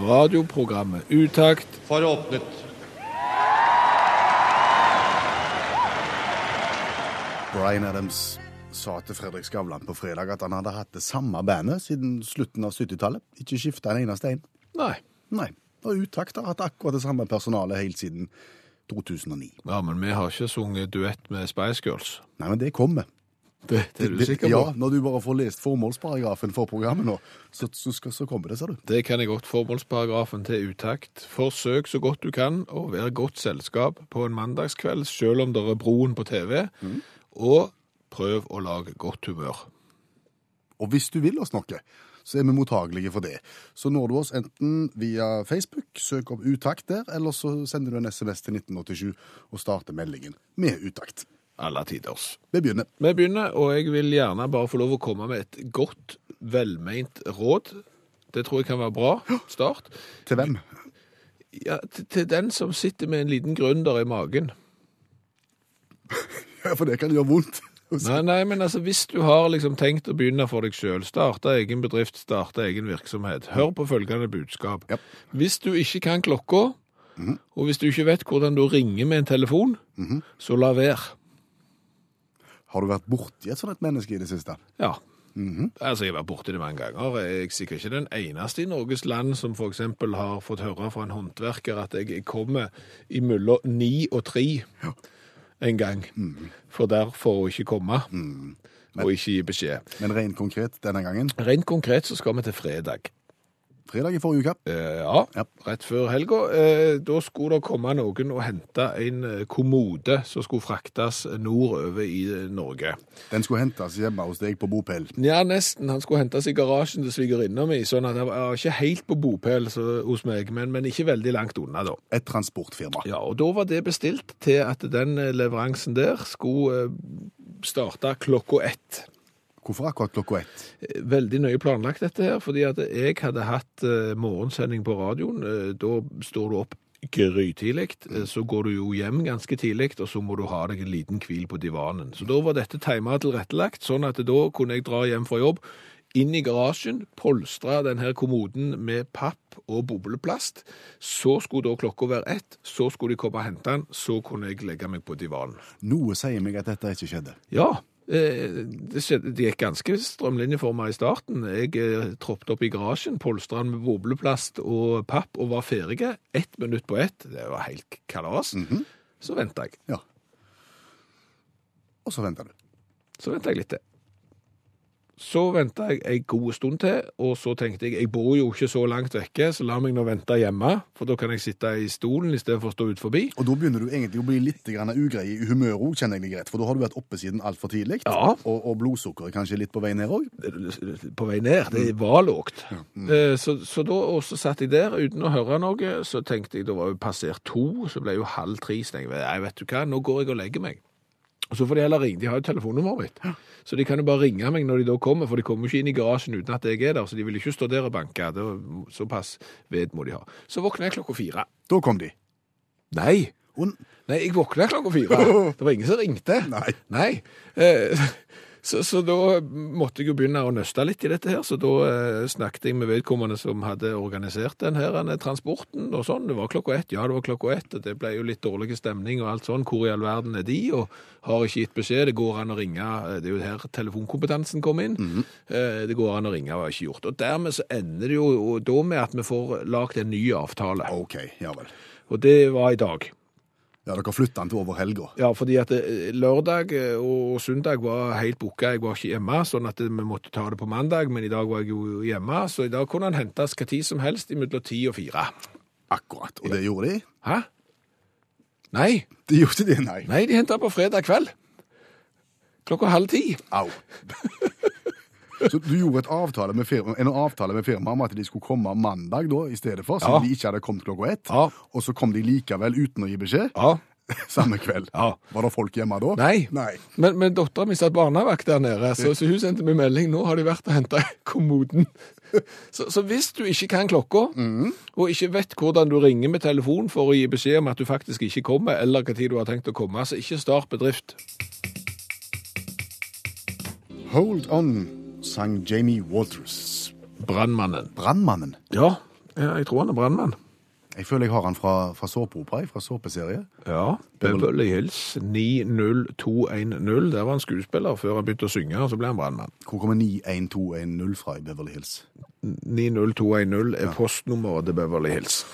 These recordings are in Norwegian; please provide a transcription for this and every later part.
Radioprogrammet Utakt for åpnet. Bryan Adams sa til Fredrik Skavlan på fredag at han hadde hatt det samme bandet siden slutten av 70-tallet. Ikke skifta en eneste en. Nei. Nei. Og Utakt har hatt akkurat det samme personalet helt siden 2009. Ja, men vi har ikke sunget duett med Spice Girls. Nei, men det kommer. Det, det er du sikker på? Ja, når du bare får lest formålsparagrafen for programmet nå, så, så, så, så kommer det, sa du. Det kan jeg godt. Formålsparagrafen til utakt. Forsøk så godt du kan å være godt selskap på en mandagskveld, selv om det er broen på TV. Og prøv å lage godt humør. Og hvis du vil oss noe, så er vi mottagelige for det. Så når du oss enten via Facebook, søk opp Utakt der, eller så sender du en SMS til 1987 og starter meldingen med Utakt. Alle tiders. Vi begynner. Vi begynner, og jeg vil gjerne bare få lov å komme med et godt, velmeint råd. Det tror jeg kan være bra start. Til hvem? Ja, til, til den som sitter med en liten gründer i magen. Ja, for det kan gjøre vondt. Nei, nei, men altså, hvis du har liksom tenkt å begynne for deg selv, starte egen bedrift, starte egen virksomhet, hør på følgende budskap. Ja. Hvis du ikke kan klokka, og hvis du ikke vet hvordan du ringer med en telefon, så la være. Har du vært borti et sånt menneske i det siste? Ja. Altså, jeg har vært borti det mange ganger. Jeg er sikkert ikke den eneste i Norges land som eksempel har fått høre fra en håndverker at jeg kommer imellom ni og tre en gang, for derfor å ikke komme, og ikke gi beskjed. Men rent konkret denne gangen. Rent konkret så skal vi til fredag. Fredag i forrige uke. Eh, ja, Ja. rett før helga. Eh, da skulle det komme noen og hente en eh, kommode som skulle fraktes nordover i eh, Norge. Den skulle hentes hjemme hos deg på bopel. Ja, nesten. Han skulle hentes i garasjen til svigerinna mi, sånn at han var ikke helt på bopel så, hos meg, men, men ikke veldig langt unna, da. Et transportfirma. Ja, og da var det bestilt til at den eh, leveransen der skulle eh, starte klokka ett. Hvorfor akkurat klokka ett? Eh, Veldig nøye planlagt dette her, fordi at jeg hadde hatt eh, morgensending på radioen. Eh, da står du opp grytidlig, så går du jo hjem ganske tidlig, og så må du ha deg en liten hvil på divanen. Så da var dette tima tilrettelagt, sånn at da kunne jeg dra hjem fra jobb, inn i garasjen, polstre denne kommoden med papp og bobleplast. Så skulle da klokka være ett, så skulle de komme og hente den, så kunne jeg legge meg på divanen. Noe sier meg at dette ikke skjedde. Ja, det, skjedde, det gikk ganske strømlinjeforma i starten. Jeg eh, troppet opp i garasjen, polstret den med bobleplast og papp og var ferdig. Ett minutt på ett. Det var helt kalas. Så venta jeg. Ja. Og så venta du. Så venta jeg litt til. Så venta jeg ei god stund til, og så tenkte jeg jeg bor jo ikke så langt vekke, så la meg nå vente hjemme, for da kan jeg sitte i stolen istedenfor å stå ut forbi. Og da begynner du egentlig å bli litt ugrei i humøret òg, kjenner jeg deg rett. For da har du vært oppe siden altfor tidlig. Ja. Og, og blodsukkeret kanskje litt på vei ned òg. på vei ned. Det var lågt. Eh, Så, så da og så satt jeg der uten å høre noe. Så tenkte jeg, da var jo passert to, så ble jo halv tre. Så tenkte jeg, vet du hva, nå går jeg og legger meg. Og så får de heller ringe. De har jo telefonnummeret mitt. Så de kan jo bare ringe meg når de da kommer, for de kommer jo ikke inn i garasjen uten at jeg er der. Så de vil ikke stå der og banke. Det såpass ved må de ha. Så våkner jeg klokka fire. Da kom de. Nei! Hun... Nei, jeg våkna klokka fire. Det var ingen som ringte. Nei. Nei. Eh, så, så da måtte jeg jo begynne å nøste litt i dette her, så da eh, snakket jeg med vedkommende som hadde organisert den her denne transporten og sånn. Det var klokka ett, ja det var klokka ett, og det ble jo litt dårlig stemning og alt sånn. Hvor i all verden er de? Og har ikke gitt beskjed. Det går an å ringe. Eh, Det er jo her telefonkompetansen kom inn. Eh, Det går an å ringe, og har ikke gjort. Og dermed så ender det jo da med at vi får lagt en ny avtale. OK, ja vel. Og det var i dag. Ja, dere flytta den til over helga. Ja, fordi at eh, lørdag eh, og søndag var helt booka. Jeg var ikke hjemme, sånn at vi måtte ta det på mandag, men i dag var jeg jo hjemme, så i dag kunne han hentes hva tid som helst mellom ti og fire. Akkurat. Og det gjorde de? Hæ? Nei, De gjorde det, nei. nei, de henta på fredag kveld. Klokka halv ti. Au. Så du gjorde et avtale med firma, en avtale med firmaet om at de skulle komme mandag da, i stedet for, siden Ja. de ikke hadde kommet klokka ett. Ja. Og så kom de likevel uten å gi beskjed Ja. samme kveld. Ja. Var det folk hjemme da? Nei. Nei. Men, men dattera mi satt barnevakt der nede, så, så hun sendte meg melding. Nå har de vært og henta kommoden. Så, så hvis du ikke kan klokka, og ikke vet hvordan du ringer med telefon for å gi beskjed om at du faktisk ikke kommer, eller hva tid du har tenkt å komme, så ikke start bedrift. Hold On sang Jamie Walters. Brannmannen. Brannmannen. Ja, ja, jeg tror han er brannmann. Jeg føler jeg har han fra, fra såpeopera, fra såpeserie. Ja. Beverly Hills 90210. Der var han skuespiller før han begynte å synge, og så ble han brannmann. Hvor kommer 91210 fra i Beverly Hills? 90210 er postnummeret til Beverly Hills.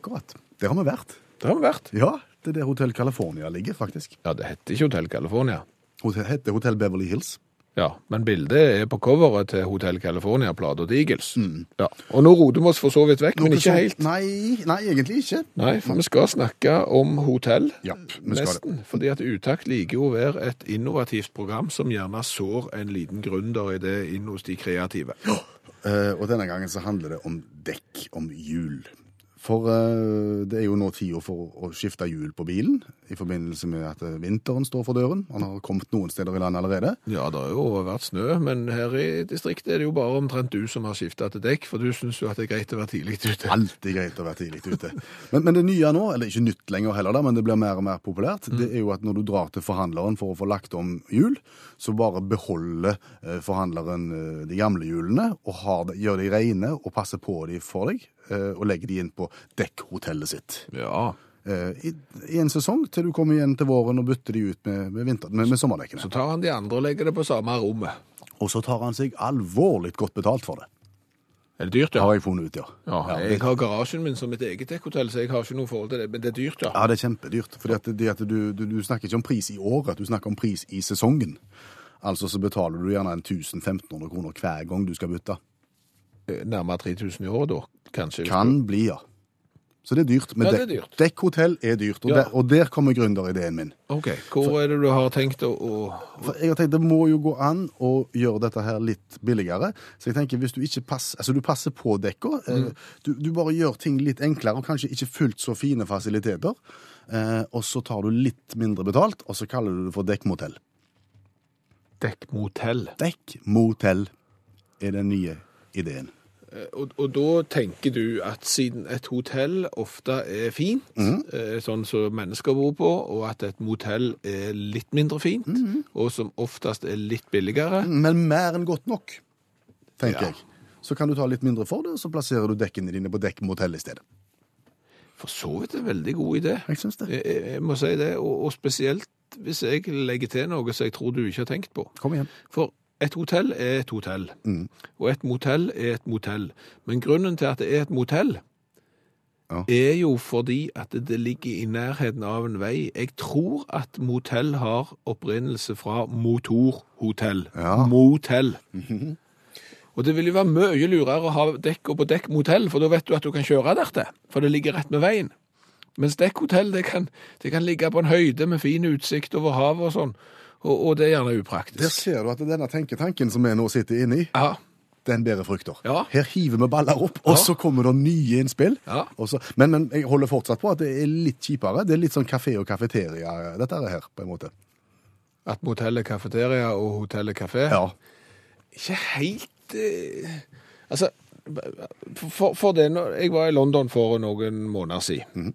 Akkurat. Der har vi vært. Det har vi vært. Ja, det er der Hotell California ligger, faktisk. Ja, det heter ikke Hotell California. Hotell, heter Hotell Beverly Hills. Ja, men bildet er på coveret til Hotell California, Plata til Eagles. Ja. Og nå roter vi oss for så vidt vekk, men ikke helt. Nei, nei, egentlig ikke. Nei, for vi skal snakke om hotell, Ja, nesten. Fordi at Utakt liker jo å være et innovativt program som gjerne sår en liten gründer i det inn hos de kreative. Eh, og denne gangen så handler det om dekk, om hjul. For eh, det er jo nå tida for å skifte hjul på bilen, i forbindelse med at eh, vinteren står for døren. Han har kommet noen steder i landet allerede. Ja, det har jo vært snø, men her i distriktet er det jo bare omtrent du som har skifta til dekk, for du syns jo at det er greit å være tidlig ute. Alltid greit å være tidlig ute. Men, men det nye nå, eller ikke nytt lenger heller, da, men det blir mer og mer populært, det er jo at når du drar til forhandleren for å få lagt om hjul, så bare beholder eh, forhandleren de gamle hjulene, og har det, gjør de rene og passer på de for deg, og legger de inn på dekkhotellet sitt. Ja, eh, i, i en sesong, til du kommer igjen til våren og bytter de ut med, med, vinter, med, med sommerdekkene. så tar han de andre og legger det på samme rommet. Og så tar han seg alvorlig godt betalt for det. Er det dyrt, ja? Har jeg funnet ut, ja. Ja, jeg har garasjen min som et eget dekkhotell, så jeg har ikke noe forhold til det, men det er dyrt, ja. Ja, det er kjempedyrt. For du, du, du snakker ikke om pris i året, du snakker om pris i sesongen. Altså så betaler du gjerne en 1500 kroner hver gang du skal bytte. Eh, Nærmere 3000 i året da, kanskje. Kan bli, ja. Så det er dyrt. Men Ja, det er dyrt. dekkhotell er dyrt, og, Ja. der, og der kommer gründerideen min. Ok, hvor er det du har tenkt å... å... For jeg har tenkt det må jo gå an å gjøre dette her litt billigere. Så jeg tenker hvis du ikke passer, altså du passer på dekka, eh, du, du bare gjør ting litt enklere og kanskje ikke fullt så fine fasiliteter, eh, og så tar du litt mindre betalt, og så kaller du det for dekkmotell. Dekkmotell. Dekkmotell er den nye ideen. Eh, Og, og da tenker du at siden et hotell ofte er fint, eh, sånn som mennesker bor på, og at et motell er litt mindre fint, og som oftest er litt billigere, Men mer enn godt nok, tenker Ja. jeg. Så kan du ta litt mindre for det, og så plasserer du dekkene dine på dekkmotell i stedet. for så vidt en veldig god idé. Jeg syns det. Jeg, jeg må si det, og, og spesielt hvis jeg legger til noe som jeg tror du ikke har tenkt på. Kom igjen. For et hotell er et hotell, og et motell er et motell. Men grunnen til at det er et motell, Ja. er jo fordi at det ligger i nærheten av en vei. Jeg tror at motell har opprinnelse fra motorhotell. Ja. Motell. Og det vil jo være mye lurere å ha dekk på dekk motell, for da vet du at du kan kjøre der til, for det ligger rett med veien. Mens dekkhotell, det kan, det kan ligge på en høyde med fin utsikt over havet og sånn, og, og det er gjerne upraktisk. Der ser du at denne tenketanken som vi nå sitter inne i, Ja, den bærer frukter. Ja. Her hiver vi baller opp, og Ja. så kommer det nye innspill. Ja. Så, men, men jeg holder fortsatt på at det er litt kjipere. Det er litt sånn kafé og kafeteria, dette her, på en måte. At motell er kafeteria og hotell er kafé? Ja. Ikke helt eh, Altså, for, for det Jeg var i London for noen måneder siden.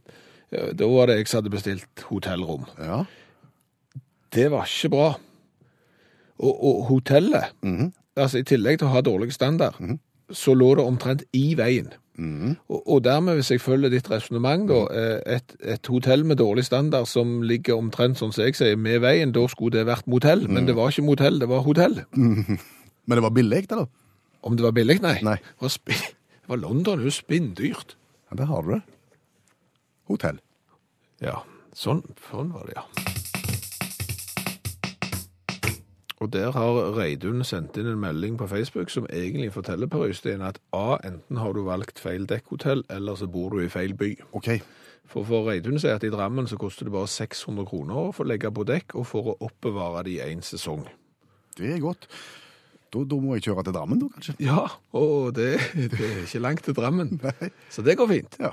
Eh, Da var det jeg som hadde bestilt hotellrom. Ja. Det var ikke bra. Og, og hotellet, altså i tillegg til å ha dårlig standard, så lå det omtrent i veien. Og, og dermed, hvis jeg følger ditt resonnement, da, eh, et, et hotell med dårlig standard som ligger omtrent sånn som jeg sier, med veien, da skulle det vært motell. Men det var ikke motell, det var hotell. Men det var billig, eller? Om det var billig? Nei. Nei. Det var, det var London, det er jo spinndyrt. Ja, der har du det. Hotell. Ja, sånn, sånn var det, ja. Og der har Reidun sendt inn en melding på Facebook som egentlig forteller Per Øystein at A, enten har du valgt feil dekkhotell, eller så bor du i feil by. OK. For, for Reidun sier at i Drammen så koster det bare 600 kroner for å legge på dekk, og for å oppbevare det i en sesong. Det er godt. Da, da må jeg kjøre til Drammen, da, kanskje. Ja, og det, det er ikke langt til Drammen. Så det går fint. Ja.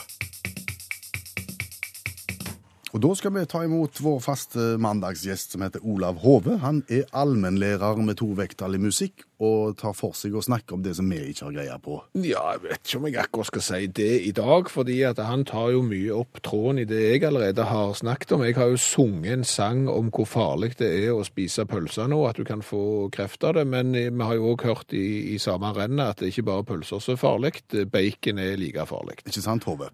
Og da skal vi ta imot vår faste mandagsgjest som heter Olav Hove. Han er allmennlærer med to vekttall i musikk og tar for seg å snakke om det som vi ikke har greie på. Ja, jeg vet ikke om jeg akkurat skal si det i dag, fordi at han tar jo mye opp tråden i det jeg allerede har snakket om. Jeg har jo sunget en sang om hvor farlig det er å spise pølser nå, at du kan få kreft av det, men vi har jo også hørt i, i samme rennet at det er ikke bare pølser som er farlig, bacon er like farlig. Ikke sant, Hove?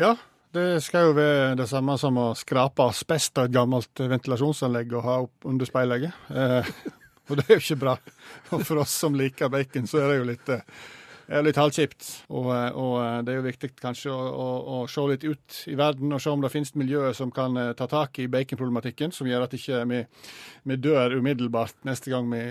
Ja, det skal jo være det samme som å skrape asbest av et gammelt ventilasjonsanlegg og ha opp under speilegget. Eh, og det er jo ikke bra. Og for oss som liker bacon, så er det jo litt, eh, litt halvkjipt. Og, eh, og eh, det er jo viktig kanskje å, å, å se litt ut i verden og se om det finnes miljøer som kan eh, ta tak i baconproblematikken, som gjør at ikke vi, ikke dør umiddelbart neste gang vi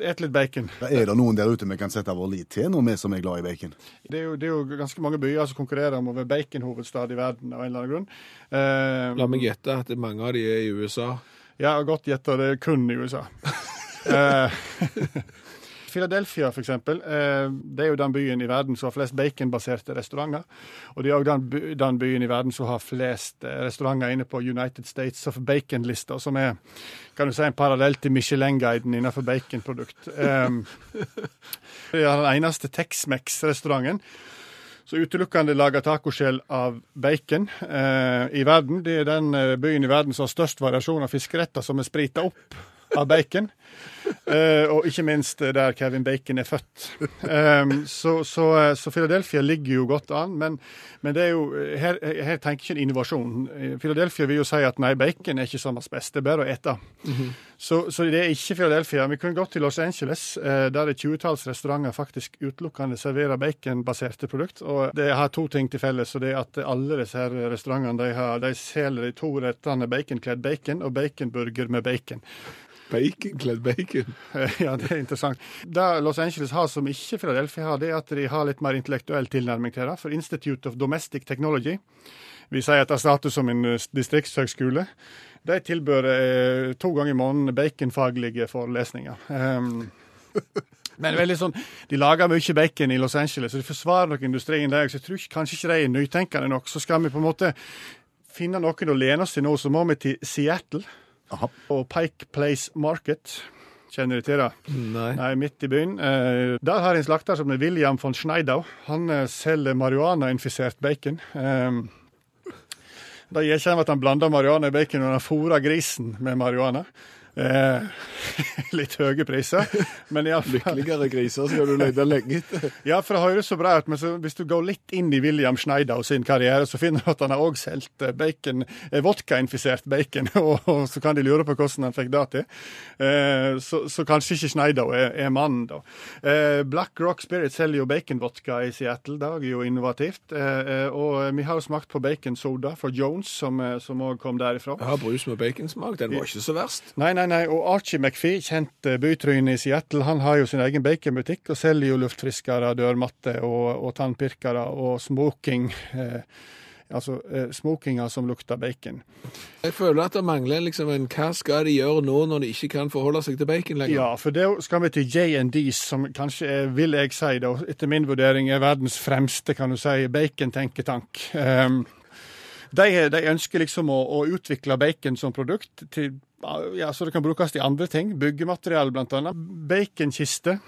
et litt bacon. Da er det noen der ute vi kan sette vår lit til, når vi som er glad i bacon? Det er, jo, det er jo ganske mange byer som konkurrerer om å være baconhovedstad i verden av en eller annen grunn. Eh, La meg gjette at mange av de er i USA. Ja, godt gjetta, det er kun i USA. eh, Philadelphia, eksempel, eh, det er jo den byen i verden som har flest baconbaserte restauranter. Og det er òg den, den byen i verden som har flest eh, restauranter inne på United States of Bacon-lista, som er kan du si, en parallell til Michelin-guiden innenfor baconprodukt. Um, det er den eneste Tex-Mex-restauranten som utelukkende lager tacoskjell av bacon eh, i verden. Det er den eh, byen i verden som har størst variasjon av fiskeretter som er sprita opp av bacon. Uh, og ikke minst eh, der Kevin Bacon er født. Um, så, så, eh, så Philadelphia ligger jo godt an, men, men det er jo, her, her tenker ikke en innovasjon. Philadelphia vil jo si at nei, bacon er ikke Sammers best, det er bare å ete. så, så det er ikke Philadelphia. Vi kunne gått til Los Angeles, uh, der et tjuetalls restauranter faktisk utelukkende serverer baconbaserte produkt. Og det har to ting til felles, og det er at alle disse her restaurantene de, har, de selger de to rettene baconkledd bacon og baconburger med bacon. Baconkledd bacon. Ja, det er interessant. Det Los Angeles har som ikke Philadelphia har, det er at de har litt mer intellektuell tilnærming til det. For Institute of Domestic Technology, vi sier at det status som en eh, distriktshøgskole, de tilbyr eh, to ganger i måneden baconfaglige forelesninger. Um, men veldig sånn, De lager mye bacon i Los Angeles, og de forsvarer nok industrien der. Så jeg tror kanskje ikke de er nytenkende nok. Så skal vi på en måte finne noen å lene oss til nå, så må vi til Seattle Aha. og Pike Place Market. Kjenner du til det? Nei. Nei, midt i byen. Eh, der har en slakter som er William von Schneidau. Han eh, selger marihuana-infisert bacon. Eh, det gjør ikke at han blander marihuana i bacon og han fôrer grisen med marihuana. Eh, litt høye priser, men iallfall Lykkeligere griser skal du lete lenge etter. Ja, for det høres så bra ut, men så, hvis du går litt inn i William Schneidau sin karriere, så finner du at han har òg solgt eh, bacon, vodkainfisert vodka-infisert bacon, og, og så kan de lure på hvordan han fikk det til. Eh, så, så kanskje ikke Schneidau er, er mannen, da. Eh, Black Rock Spirit selger jo baconvodka i Seattle, det er jo innovativt. Eh, eh, og vi har jo smakt på baconsoda fra Jones, som òg kom derifra. Jeg har brus med baconsmak. Den var ikke så verst. Nei, nei, nei. Og Archie McPhee, kjent eh, bytryne i Seattle, han har jo sin egen baconbutikk og selger jo luftfriskere, dørmatter og, og tannpirkere og smoking. Eh, altså eh, smokinger som lukter bacon. Jeg føler at det mangler liksom en Hva skal de gjøre nå når de ikke kan forholde seg til bacon lenger? Ja, for det skal vi til J&D's, som kanskje er, vil jeg si, da, etter min vurdering er verdens fremste, kan du si, bacon-tenketank. Um, de, de ønsker liksom å, å utvikle bacon som produkt til ja, så det kan brukes til andre ting. Byggemateriale, blant annet. Baconkiste.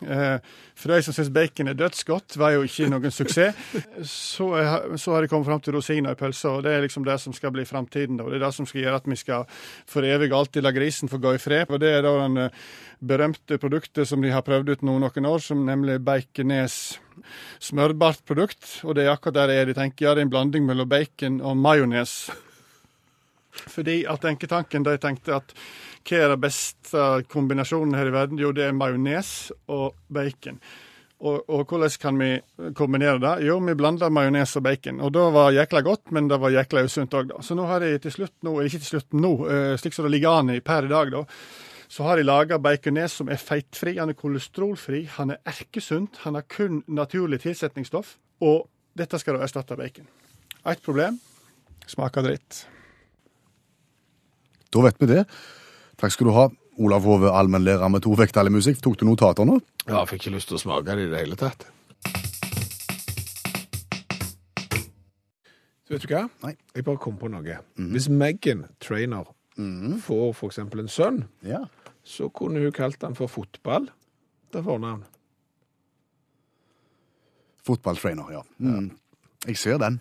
Eh, for de som syns bacon er dødsgodt, var jo ikke noen suksess. Så, er, så har de kommet fram til rosiner i pølsa, og det er liksom det som skal bli framtiden. Og Det er det som skal gjøre at vi skal for evig alltid la grisen få gå i fred. Og det er da den eh, berømte produktet som de har prøvd ut nå noen år, som nemlig Bacones smørbart produkt. Og det er akkurat der det er. De tenker ja, det er en blanding mellom bacon og majones. Fordi at Enketanken de tenkte at hva er den beste kombinasjonen her i verden? Jo, det er majones og bacon. Og, og hvordan kan vi kombinere det? Jo, vi blander majones og bacon. Og da var jækla godt, men det var jækla usunt òg, da. Så nå har jeg til slutt nå, eller ikke til slutt nå, eh, slik som det ligger an i per i dag, da, så har jeg laga bacones som er feitfri, han er kolesterolfri, han er erkesunt, han har kun naturlig tilsetningsstoff, og dette skal da erstatte bacon. Ett problem smaker dritt. Da vet vi det. Takk skal du ha, Olav Hove, allmennlærer med to vekttall i musikk. Tok du notater nå? Ja, jeg fikk ikke lyst til å smake det i det hele tatt. Du vet du hva? Nei. Jeg bare kom på noe. Hvis Megan Trainer får for eksempel en sønn, Ja. så kunne hun kalt han for fotball Det til fornavn. Fotballtrainer, ja. Mm. Jeg ser den.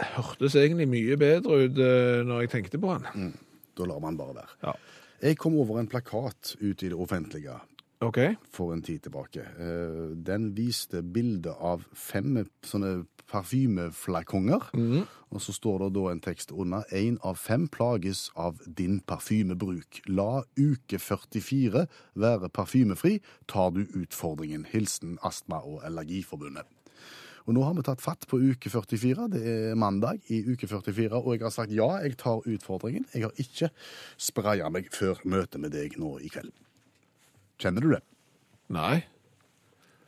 Hørtes egentlig mye bedre ut eh, når jeg tenkte på han. Da lar man bare være. Ja. Jeg kom over en plakat ute i det offentlige okay. for en tid tilbake. Eh, Den viste bilde av fem sånne parfymeflakonger. Og så står det da en tekst under. Én av fem plages av din parfymebruk. La uke 44 være parfymefri. Tar du utfordringen? Hilsen Astma- og Allergiforbundet. Og nå har vi tatt fatt på uke 44. Det er mandag i uke 44, og jeg har sagt ja, jeg tar utfordringen. Jeg har ikke spraya meg før møtet med deg nå i kveld. Kjenner du det? Nei.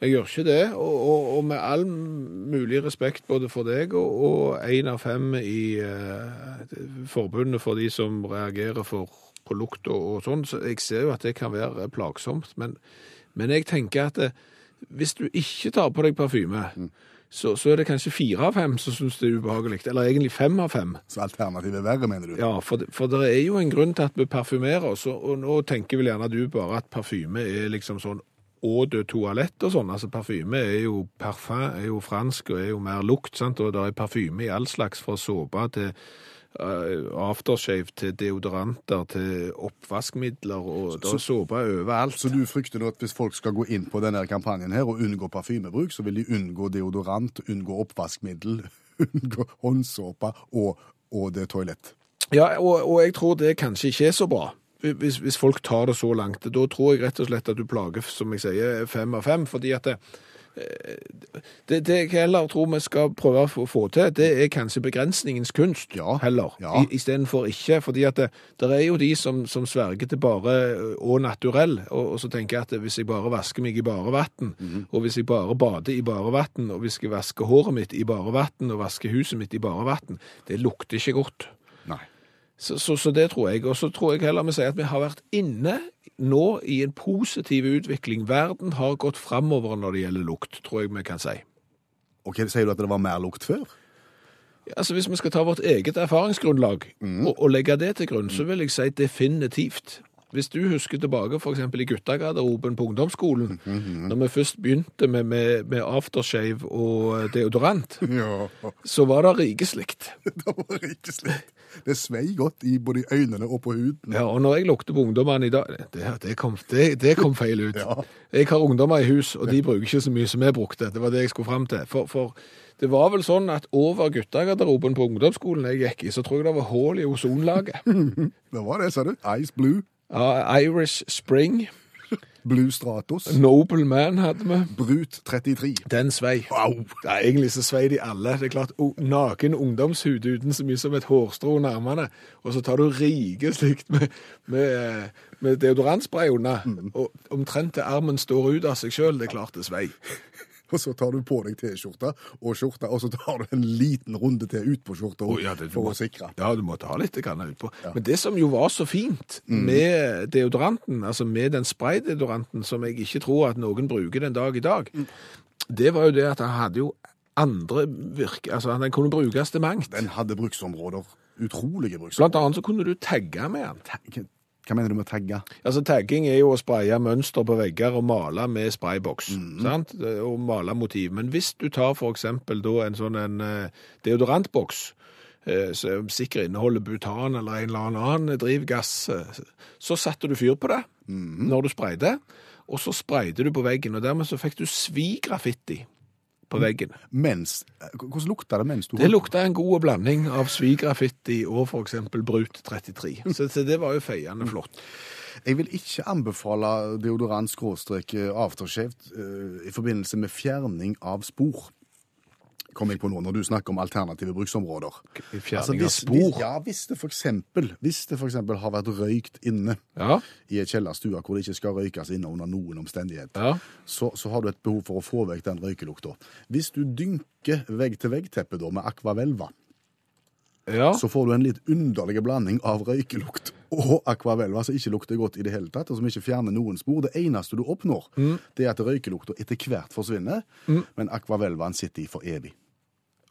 Jeg gjør ikke det, og, og, og med all mulig respekt både for deg og, én av fem i eh, forbundet for de som reagerer for, på lukt og, og sånn, så jeg ser jo at det kan være plagsomt, men, men jeg tenker at det, hvis du ikke tar på deg parfyme, så, så er det kanskje fire av fem som synes det er ubehagelig, eller egentlig fem av fem. Så alternativet er verre, mener du? Ja, for, for det er jo en grunn til at vi parfymerer oss, og, og nå tenker vel gjerne du bare at parfyme er liksom sånn eau de toalett og sånn. Altså parfyme er jo parfum, er jo fransk og er jo mer lukt, sant? og det er parfyme i all slags fra såpe til aftershave til deodoranter til oppvaskmidler, og er såpe overalt. Så du frykter nå at hvis folk skal gå inn på denne kampanjen her og unngå parfymebruk, så vil de unngå deodorant, unngå oppvaskmiddel, unngå håndsåpe og, og det toalett? Ja, og, og jeg tror det kanskje ikke er så bra. Hvis, hvis folk tar det så langt. Da tror jeg rett og slett at du plager, som jeg sier, fem av fem. Fordi at det, eh, det, det jeg heller tror vi skal prøve å få, til, det er kanskje begrensningens kunst Ja, heller. ja. Istedenfor ikke. Fordi at det, det er jo de som, som sverger til bare og naturell. Og, og så tenker jeg at hvis jeg bare vasker meg i bare vann, mm. og hvis jeg bare bader i bare vann, og hvis jeg vasker håret mitt i bare vann, og vasker huset mitt i bare vann, det lukter ikke godt. Nei. Så, så, så det tror jeg. Og så tror jeg heller vi sier at vi har vært inne nå i en positiv utvikling. Verden har gått framover når det gjelder lukt, tror jeg vi kan si. Ok, Sier du at det var mer lukt før? Ja, Altså Hvis vi skal ta vårt eget erfaringsgrunnlag og, og legge det til grunn, så vil jeg si definitivt. Hvis du husker tilbake f.eks. i guttegarderoben på ungdomsskolen, når vi først begynte med, med, med aftershave og deodorant, Ja. så var det rikeslikt. Det var rikeslikt. slikt. Det svei godt i både øynene og på huden. Ja, og når jeg lukter på ungdommene i dag Det, det, kom, det, det kom feil ut. Ja. Jeg har ungdommer i hus, og de bruker ikke så mye som jeg brukte. Det var det jeg skulle fram til. For, for det var vel sånn at over guttegarderoben på ungdomsskolen jeg gikk i, så tror jeg det var hull i ozonlaget. Det var det, sa du. Ice Blue, Ja, Irish Spring, Blue Stratos, Noble Man hadde vi. Brut 33. Den svei. Wow. Ja, egentlig så svei de alle. Det er klart, Naken ungdomshud uten så mye som et hårstrå under armene, og så tar du rike slikt med, med, med deodorantspray unna, og omtrent til armen står ut av seg sjøl. Det er klart det svei. Og så tar du på deg T-skjorta og skjorta, og så tar du en liten runde til ut på skjorta oh, ja, det- for må- å sikre. Ja, du måtte ha litt utpå. Ja. Men det som jo var så fint med deodoranten, altså med den spraydeodoranten, som jeg ikke tror at noen bruker den dag i dag, det var jo det at han hadde jo andre virke... Altså, den kunne brukes til mangt. Den hadde bruksområder. Utrolige bruksområder. Blant annet så kunne du tagge med den. Hva- mener du med tagge? Altså Tagging er jo å spraye mønster på vegger og male med sprayboks. sant? Og male motiv. Men hvis du tar eksempel da en sånn en eh, deodorantboks, eh, som sikkert inneholder butan eller en eller annen drivgass, eh, så satte du fyr på det når du sprayde, og så sprayde du på veggen, og dermed så fikk du svigraffiti på veggen. Mens Hvordan lukta det mens du Det lukta en god blanding av svigraffiti og eksempel Brut 33. Så, så det var jo feiende flott. Jeg vil ikke anbefale deodorant skråstrek eh, eh, i forbindelse med fjerning av spor. Kom jeg på nå, når du snakker om alternative bruksområder. Fjerning altså, hvis, spor. Ja, hvis det for eksempel, hvis det for eksempel har vært røykt inne Ja, i et kjellerstue hvor det ikke skal røykes inne under noen omstendighet, ja. så, så har du et behov for å få vekk den røykelukta. Hvis du dynker vegg-til-vegg-teppet da med akvavelva, Ja. så får du en litt underlig blanding av røykelukt og akvavelva som ikke lukter godt i det hele tatt, og som ikke fjerner noen spor. Det eneste du oppnår, det er at røykelukta etter hvert forsvinner, men akvavelvaen sitter i for evig.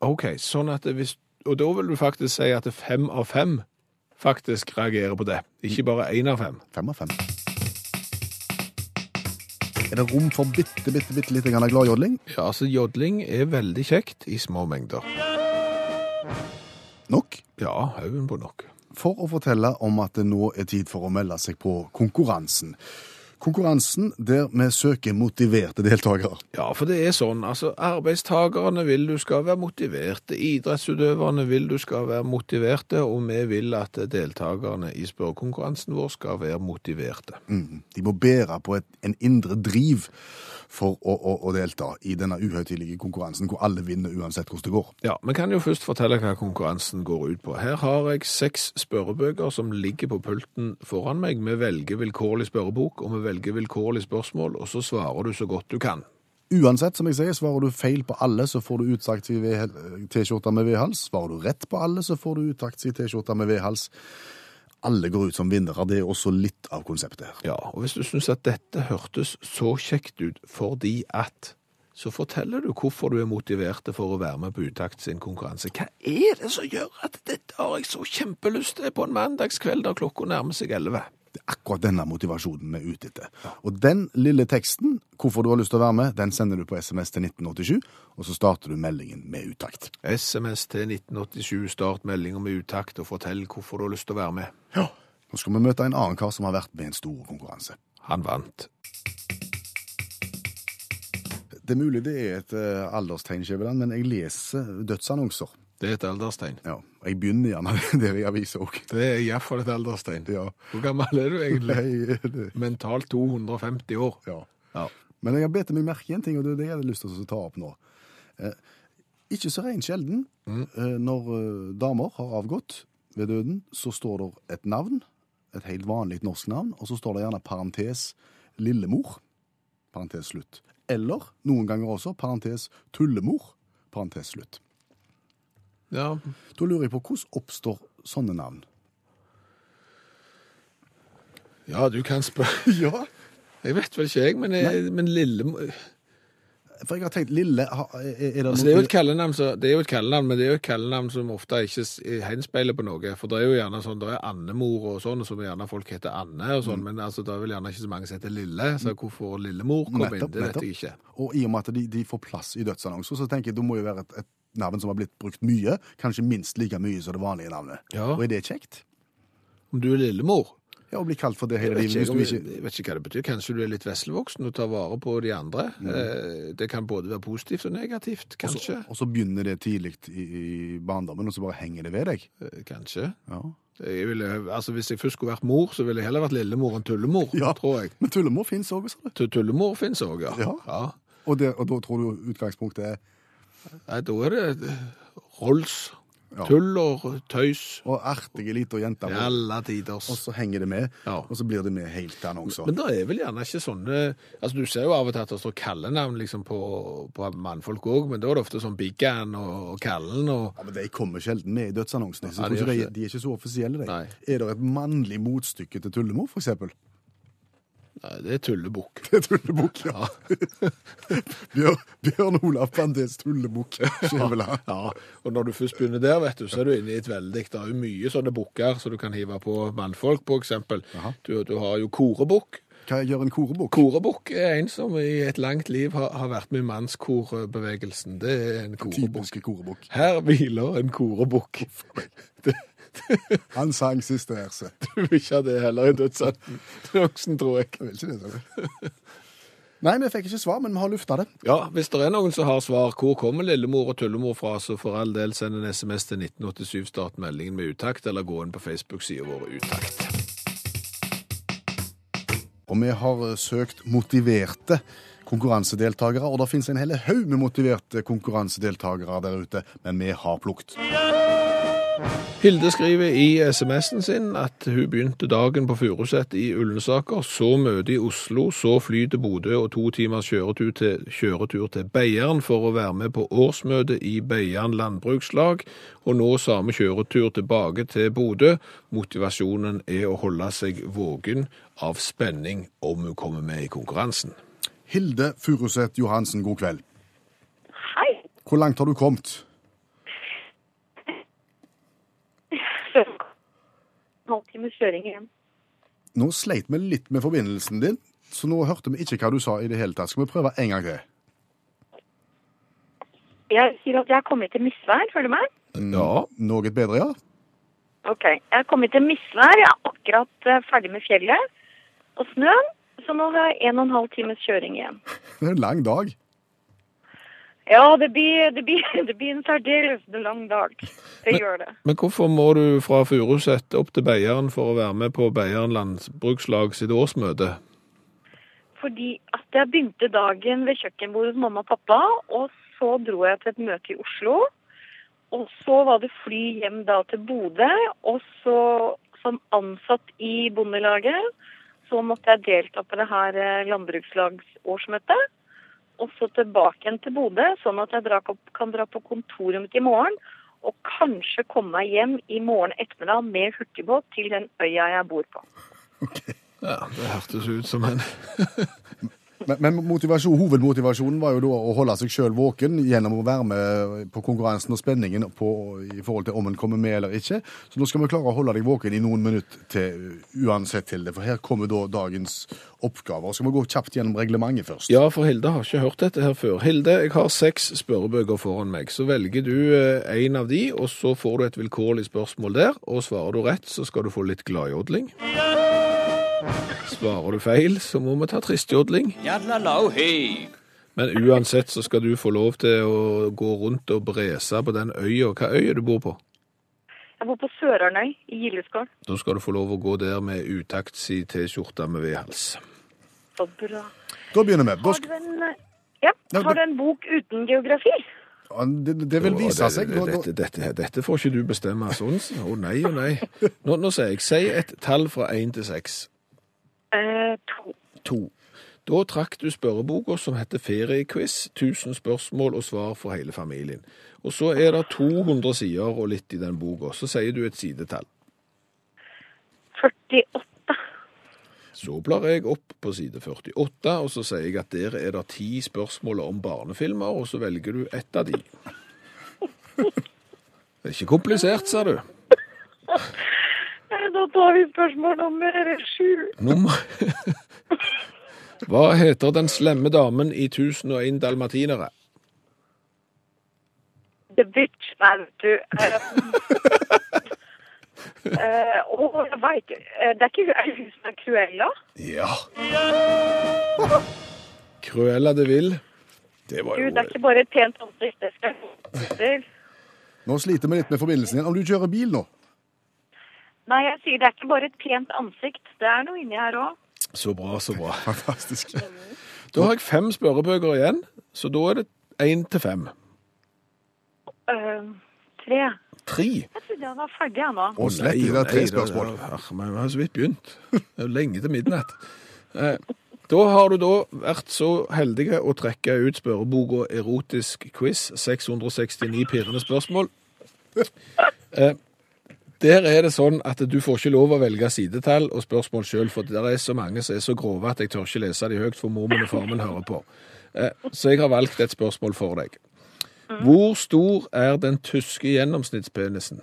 OK, sånn at hvis Og da vil du faktisk si at fem av fem faktisk reagerer på det, ikke bare én av fem. Fem av fem. Er det rom for bitte, bitte, bitte lite grann gladjodling? Ja, altså jodling er veldig kjekt i små mengder. Nok. Ja, haugen på nok. For å fortelle om at det nå er tid for å melde seg på konkurransen. Konkurransen der vi søker motiverte deltakere. Ja, for det er sånn, altså Arbeidstakerne vil du skal være motiverte, idrettsutøverne vil du skal være motiverte, og vi vil at deltakerne i spørrekonkurransen vår skal være motiverte. Mm. De må bære på et, en indre driv for å, å, å delta i denne uhøytidelige konkurransen, hvor alle vinner uansett hvordan det går. Ja, vi kan jo først fortelle hva konkurransen går ut på. Her har jeg seks spørrebøker som ligger på pulten foran meg. Vi velger vilkårlig spørrebok, og vi velger vilkårlig spørsmål, og så svarer du så godt du kan. Uansett, som jeg sier, svarer du feil på alle, så får du utsagt i T-skjorte med V-hals. Svarer du rett på alle, så får du utsagt i T-skjorte med V-hals. Alle går ut som vinnere. Det er også litt av konseptet her. Ja, og hvis du syns at dette hørtes så kjekt ut fordi at så forteller du hvorfor du er motivert for å være med på Utakt sin konkurranse. Hva er det som gjør at dette har jeg så kjempelyst til på en mandagskveld da klokka nærmer seg elleve? Det er akkurat denne motivasjonen vi er ute etter. Og den lille teksten, hvorfor du har lyst til å være med, den sender du på SMS til 1987, og så starter du meldingen med uttakt. SMS til 1987, start meldinga med utakt og fortell hvorfor du har lyst til å være med. Ja. Nå skal vi møte en annen kar som har vært med i en stor konkurranse. Han vant. Det er mulig det er et uh, alderstegn, men jeg leser dødsannonser. Det er et alderstegn. Ja, jeg begynner gjerne der i avisa òg. Det er iallfall et alderstegn. Ja. Hvor gammel er du egentlig? Nei, det- Mentalt 250 år. ja. Ja. Men jeg har bedt meg merke i en ting, og det er det jeg hadde lyst til å ta opp nå. Eh, ikke så rent sjelden, eh, når eh, damer har avgått ved døden, så står det et navn, et helt vanlig norsk navn, og så står det gjerne parentes lillemor, parentes slutt. Eller noen ganger også parentes tullemor, parentes slutt. Ja. Da lurer jeg på hvordan oppstår sånne navn? Ja, du kan spørre Ja, Jeg vet vel ikke, jeg, men, jeg, men lille for jeg har tenkt lille, ha- er er det Altså, det er jo et kallenavn, det er jo et kallenavn, men det er jo et kallenavn som ofte ikke henspeiler på noe. For det er jo gjerne sånn, det er Annemor og sånn, som gjerne folk heter Anne og Mm. sånn, men altså, det er vel gjerne ikke så mange som heter Lille, så hvorfor Lillemor kom inn, det vet jeg ikke. Og i og med at de, de får plass i dødsannonser, så tenker jeg det må jo være et, et navn som har blitt brukt mye, kanskje minst like mye som det vanlige navnet. Ja. Og er det kjekt? Om du er Lillemor? Ja, å bli kalt for det hele livet. du ikke... jeg vet ikke hva det betyr. Kanskje du er litt veslevoksen og tar vare på de andre. Mm. Eh, Det kan både være positivt og negativt, kanskje. og så begynner det tidlig i, i barndommen, og så bare henger det ved deg. Eh, Kanskje. Ja. Jeg ville, altså Hvis jeg først skulle vært mor, så ville jeg heller vært lillemor enn tullemor, Ja. tror jeg. Men tullemor fins òg, sa du. Tullemor fins òg, ja. Ja. ja. Og, det, og da tror du utgangspunktet er Nei, da er det Rolls. Ja. Tull og tøys. og artige lita jenter. I alle tiders. og så henger det med, Ja. og så blir det med helt til annonser. Men det er vel gjerne ikke sånne Altså Du ser jo av og til at det står kallenavn liksom på, på mannfolk òg, men da er det ofte sånn Biggan og, og Kallen og Ja, men De kommer sjelden med i dødsannonsene. Så Ja, de de er ikke så offisielle. De. Nei. Er det et mannlig motstykke til tullemor, for eksempel? Nei, det er tullebukk. Det er tullebukk, ja. Bjørn, Bjørn Olav Bandes tullebukk. Ja, Ja, og når du først begynner der, vet du, så er du inne i et veldig Det er jo mye sånne bukker som du kan hive på mannfolk, eksempel. Du, du har jo korebukk. Hva gjør en korebukk? Korebukk er en som i et langt liv har, har vært med i mannskorebevegelsen. Det er en korebukk. Her hviler en korebukk. Han sang siste verset. Du vil ikke ha det heller i dødsannonsen, tror jeg. Jeg vil ikke det, sa. Nei, vi fikk ikke svar, men vi har lufta det. Ja, hvis det er noen som har svar, hvor kommer lillemor og tullemor fra, så for all del send en SMS til 1987, start meldingen med utakt, eller gå inn på Facebook-sida vår Utakt. Og vi har eh, søkt motiverte konkurransedeltakere, og det finnes en hel haug med motiverte konkurransedeltakere der ute, men vi har plukt. Hilde skriver i SMS-en sin at hun begynte dagen på Furuset i Ullensaker, så møte i Oslo, så fly til Bodø og to timers kjøretur til, kjøretur til Beiarn for å være med på årsmøtet i Beiarn landbrukslag, og nå samme kjøretur tilbake til Bodø. Motivasjonen er å holde seg våken av spenning om hun kommer med i konkurransen. Hilde Furuset Johansen, god kveld. Hei. Hvor langt har du kommet? Halvtimes kjøring igjen. Nå sleit vi litt med forbindelsen din, så nå hørte vi ikke hva du sa i det hele tatt. Skal vi prøve en gang til? Jeg sier at jeg er kommet til misvær, føler du meg? Ja, Noe bedre, ja? Ok, jeg er kommet til misvær. Jeg er akkurat eh, ferdig med fjellet og snøen. Så nå har jeg en og en halv times kjøring igjen. Det er en lang dag. Ja, det blir, det blir, det blir en særdeles lang dag. Det gjør det. Men hvorfor må du fra Furuset opp til Beiarn for å være med på Beiarn landbrukslag sitt årsmøte? Fordi at jeg begynte dagen ved kjøkkenbordet hos mamma og pappa, og så dro jeg til et møte i Oslo. Og så var det fly hjem da til Bodø, og så som ansatt i Bondelaget, så måtte jeg delta på det her eh, landbrukslagsårsmøtet. Og så tilbake igjen til Bodø, sånn at jeg kan dra på kontoret mitt i morgen. Og kanskje komme meg hjem i morgen ettermiddag med hurtigbåt til den øya jeg bor på. Ja, det hørtes ut som en Men, men motivasjon, hovedmotivasjonen var jo da å holde seg sjøl våken gjennom å være med på konkurransen og spenningen på, i forhold til om en kommer med eller ikke. Så nå skal vi klare å holde deg våken i noen minutter til uansett til det. For her kommer da dagens oppgaver. Skal vi gå kjapt gjennom reglementet først? Ja, for Hilde har ikke hørt dette her før. Hilde, jeg har seks spørrebøker foran meg. Så velger du eh, en av de, og så får du et vilkårlig spørsmål der. Og svarer du rett, så skal du få litt gladjodling. Svarer du feil, så må vi ta tristjodling. Men uansett så skal du få lov til å gå rundt og brese på den øya. Hva øy er du bor på? Jeg bor på Sørarnøy i Gildeskål. Da skal du få lov å gå der med utakt si T-skjorte med vedhals. Så bra. Da begynner vi. Har du en, ja, har du en bok uten geografi? Ja, det, det vil vise det- seg. Dette, dette, dette får ikke du bestemme sånn. Å nei, å nei. Nå, nå sier jeg, si et tall fra 1 til 6. Eh, to. 2. Da trakk du spørreboka som heter Feriequiz. 1000 spørsmål og svar for hele familien. Og så er det 200 sider og litt i den boka. Så sier du et sidetall. 48. Så blar jeg opp på side 48, og så sier jeg at der er det ti spørsmål om barnefilmer, og så velger du ett av de. Det er ikke komplisert, sa du. Eh, Da tar vi spørsmål nummer sju. Nummer Hva heter den slemme damen i 1001 dalmatinere? The Bitch, man, du. Uh, og Å, jeg veit Det er ikke er hun som er Cruella? Ja. Cruella de Vil. Det var Du, jo det er ikke bare et pent ansikt. Det skal jeg. Nå sliter vi litt med forbindelsen igjen. Om du kjører bil nå? Nei, jeg sier det er ikke bare et pent ansikt. Det er noe inni her òg. Så bra, så bra. Fantastisk. Da har jeg fem spørrebøker igjen, så da er det én til fem. Uh, tre. Tre. Jeg trodde jeg var ferdig jeg nå. Å, slett ikke, det er tre spørsmål. vi har så vidt begynt. Det er lenge til midnatt. Eh, Da har du da vært så heldig å trekke ut spørreboka Erotisk quiz, 669 pirrende spørsmål. Eh, Der er det sånn at du får ikke lov å velge sidetall og spørsmål sjøl, for det er så mange som er så grove at jeg tør ikke lese de høyt, for mormen og far min hører på. Eh, Så jeg har valgt et spørsmål for deg. Hvor stor er den tyske gjennomsnittspenisen?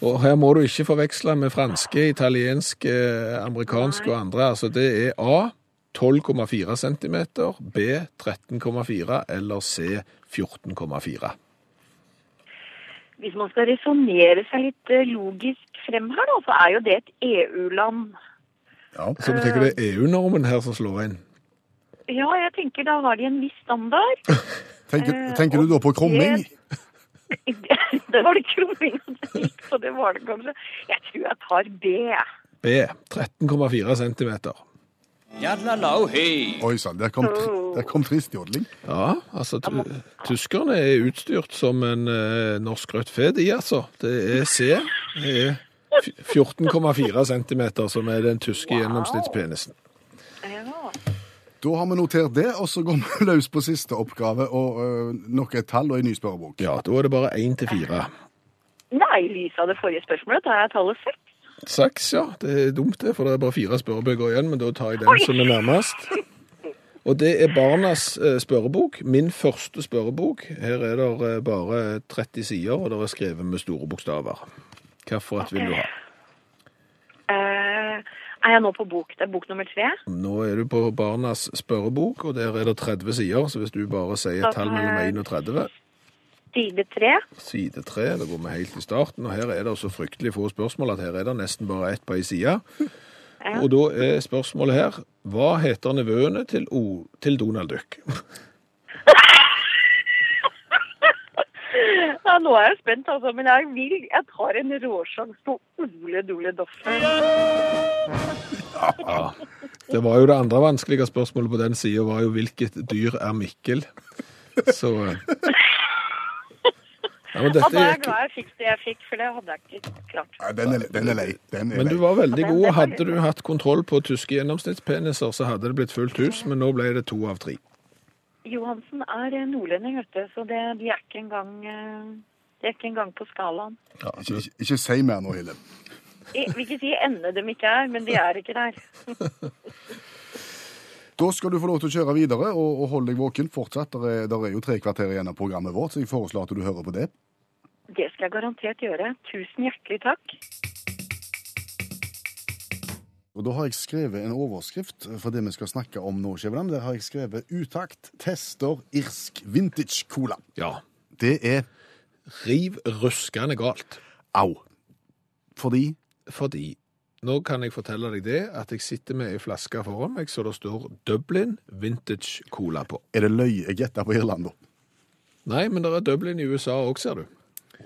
Og her må du ikke forveksle med franske, italienske, amerikanske og andre. Altså det er A 12,4 cm, B 13,4 eller C 14,4. Hvis man skal resonnere seg litt eh, logisk frem her, da, så er jo det et EU-land. Ja. Så du tenker det er EU-normen her som slår inn? Ja, jeg tenker da har de en viss standard. Tenker, Eh, tenker du da på krumming? det var det krumming det gikk så det var det kanskje. Jeg tror jeg tar B. B 13,4 cm. Oi sann, der kom, tr- der kom tristjodling. Ja, altså tu tyskerne er utstyrt som en eh, norsk rødt fe, de altså. Det er C. Det er f- 14,4 centimeter som er den tyske gjennomsnittspenisen. Ja. Da har vi notert det, og så går vi løs på siste oppgave og øh, nok et tall og en ny spørrebok. Ja, da er det bare 1 til 4. Nei, i lys av det forrige spørsmålet da er tallet seks. Seks, ja. Det er dumt det, for det er bare fire spørrebøker igjen, men da tar jeg den som er nærmest. Og det er barnas eh, spørrebok. Min første spørrebok. Her er det eh, bare 30 sider, og det er skrevet med store bokstaver. Hvilket vil du ha? Uh, er jeg nå på bok? Det er bok nummer tre. Nå er du på barnas spørrebok, og der er det 30 sider, så hvis du bare sier et tall mellom 1 og 30, Side tre. side tre. da går vi helt i starten, og her er det så fryktelig få spørsmål at her er det nesten bare ett på ei side. Og da er spørsmålet her, hva heter nevøene til, o, til Donald Duck? Ja, nå er jeg spent, altså. Men jeg vil Jeg tar en råsjans på Ole Dole Doffe. Det var jo det andre vanskelige spørsmålet på den sida, var jo hvilket dyr er Mikkel? Så eh. ja, men, dette og da er jeg glad jeg fikk det jeg fikk, for det hadde jeg ikke klart. Nei, den, er, den er lei. Den er men du var veldig god. Hadde du hatt kontroll på tyske gjennomsnittspeniser, så hadde det blitt fullt hus, men nå ble det to av tre. Johansen er nordlending, vet du, så det, de er ikke engang eh, De er ikke engang på skalaen. Ikke, ikke, ikke si mer nå, Hille. Jeg vil ikke si ende de ikke er, men de er ikke der. Da skal du få lov til å kjøre videre, og, og hold deg våken fortsatt. Der er, der er jo tre kvarter igjen av programmet vårt, så jeg foreslår at du hører på det. Det skal jeg garantert gjøre. Tusen hjertelig takk. Og Da har jeg skrevet en overskrift for det vi skal snakke om nå. Skjæveland. Der har jeg skrevet 'Utakt tester irsk vintage cola'. Ja. Det er Riv ruskende galt. au. Fordi Fordi nå kan jeg fortelle deg det, at jeg sitter med ei flaske foran meg så det står Dublin Vintage Cola på. er det løye jeg gjetter på Irland, da? Nei, men det er Dublin i USA òg, ser du.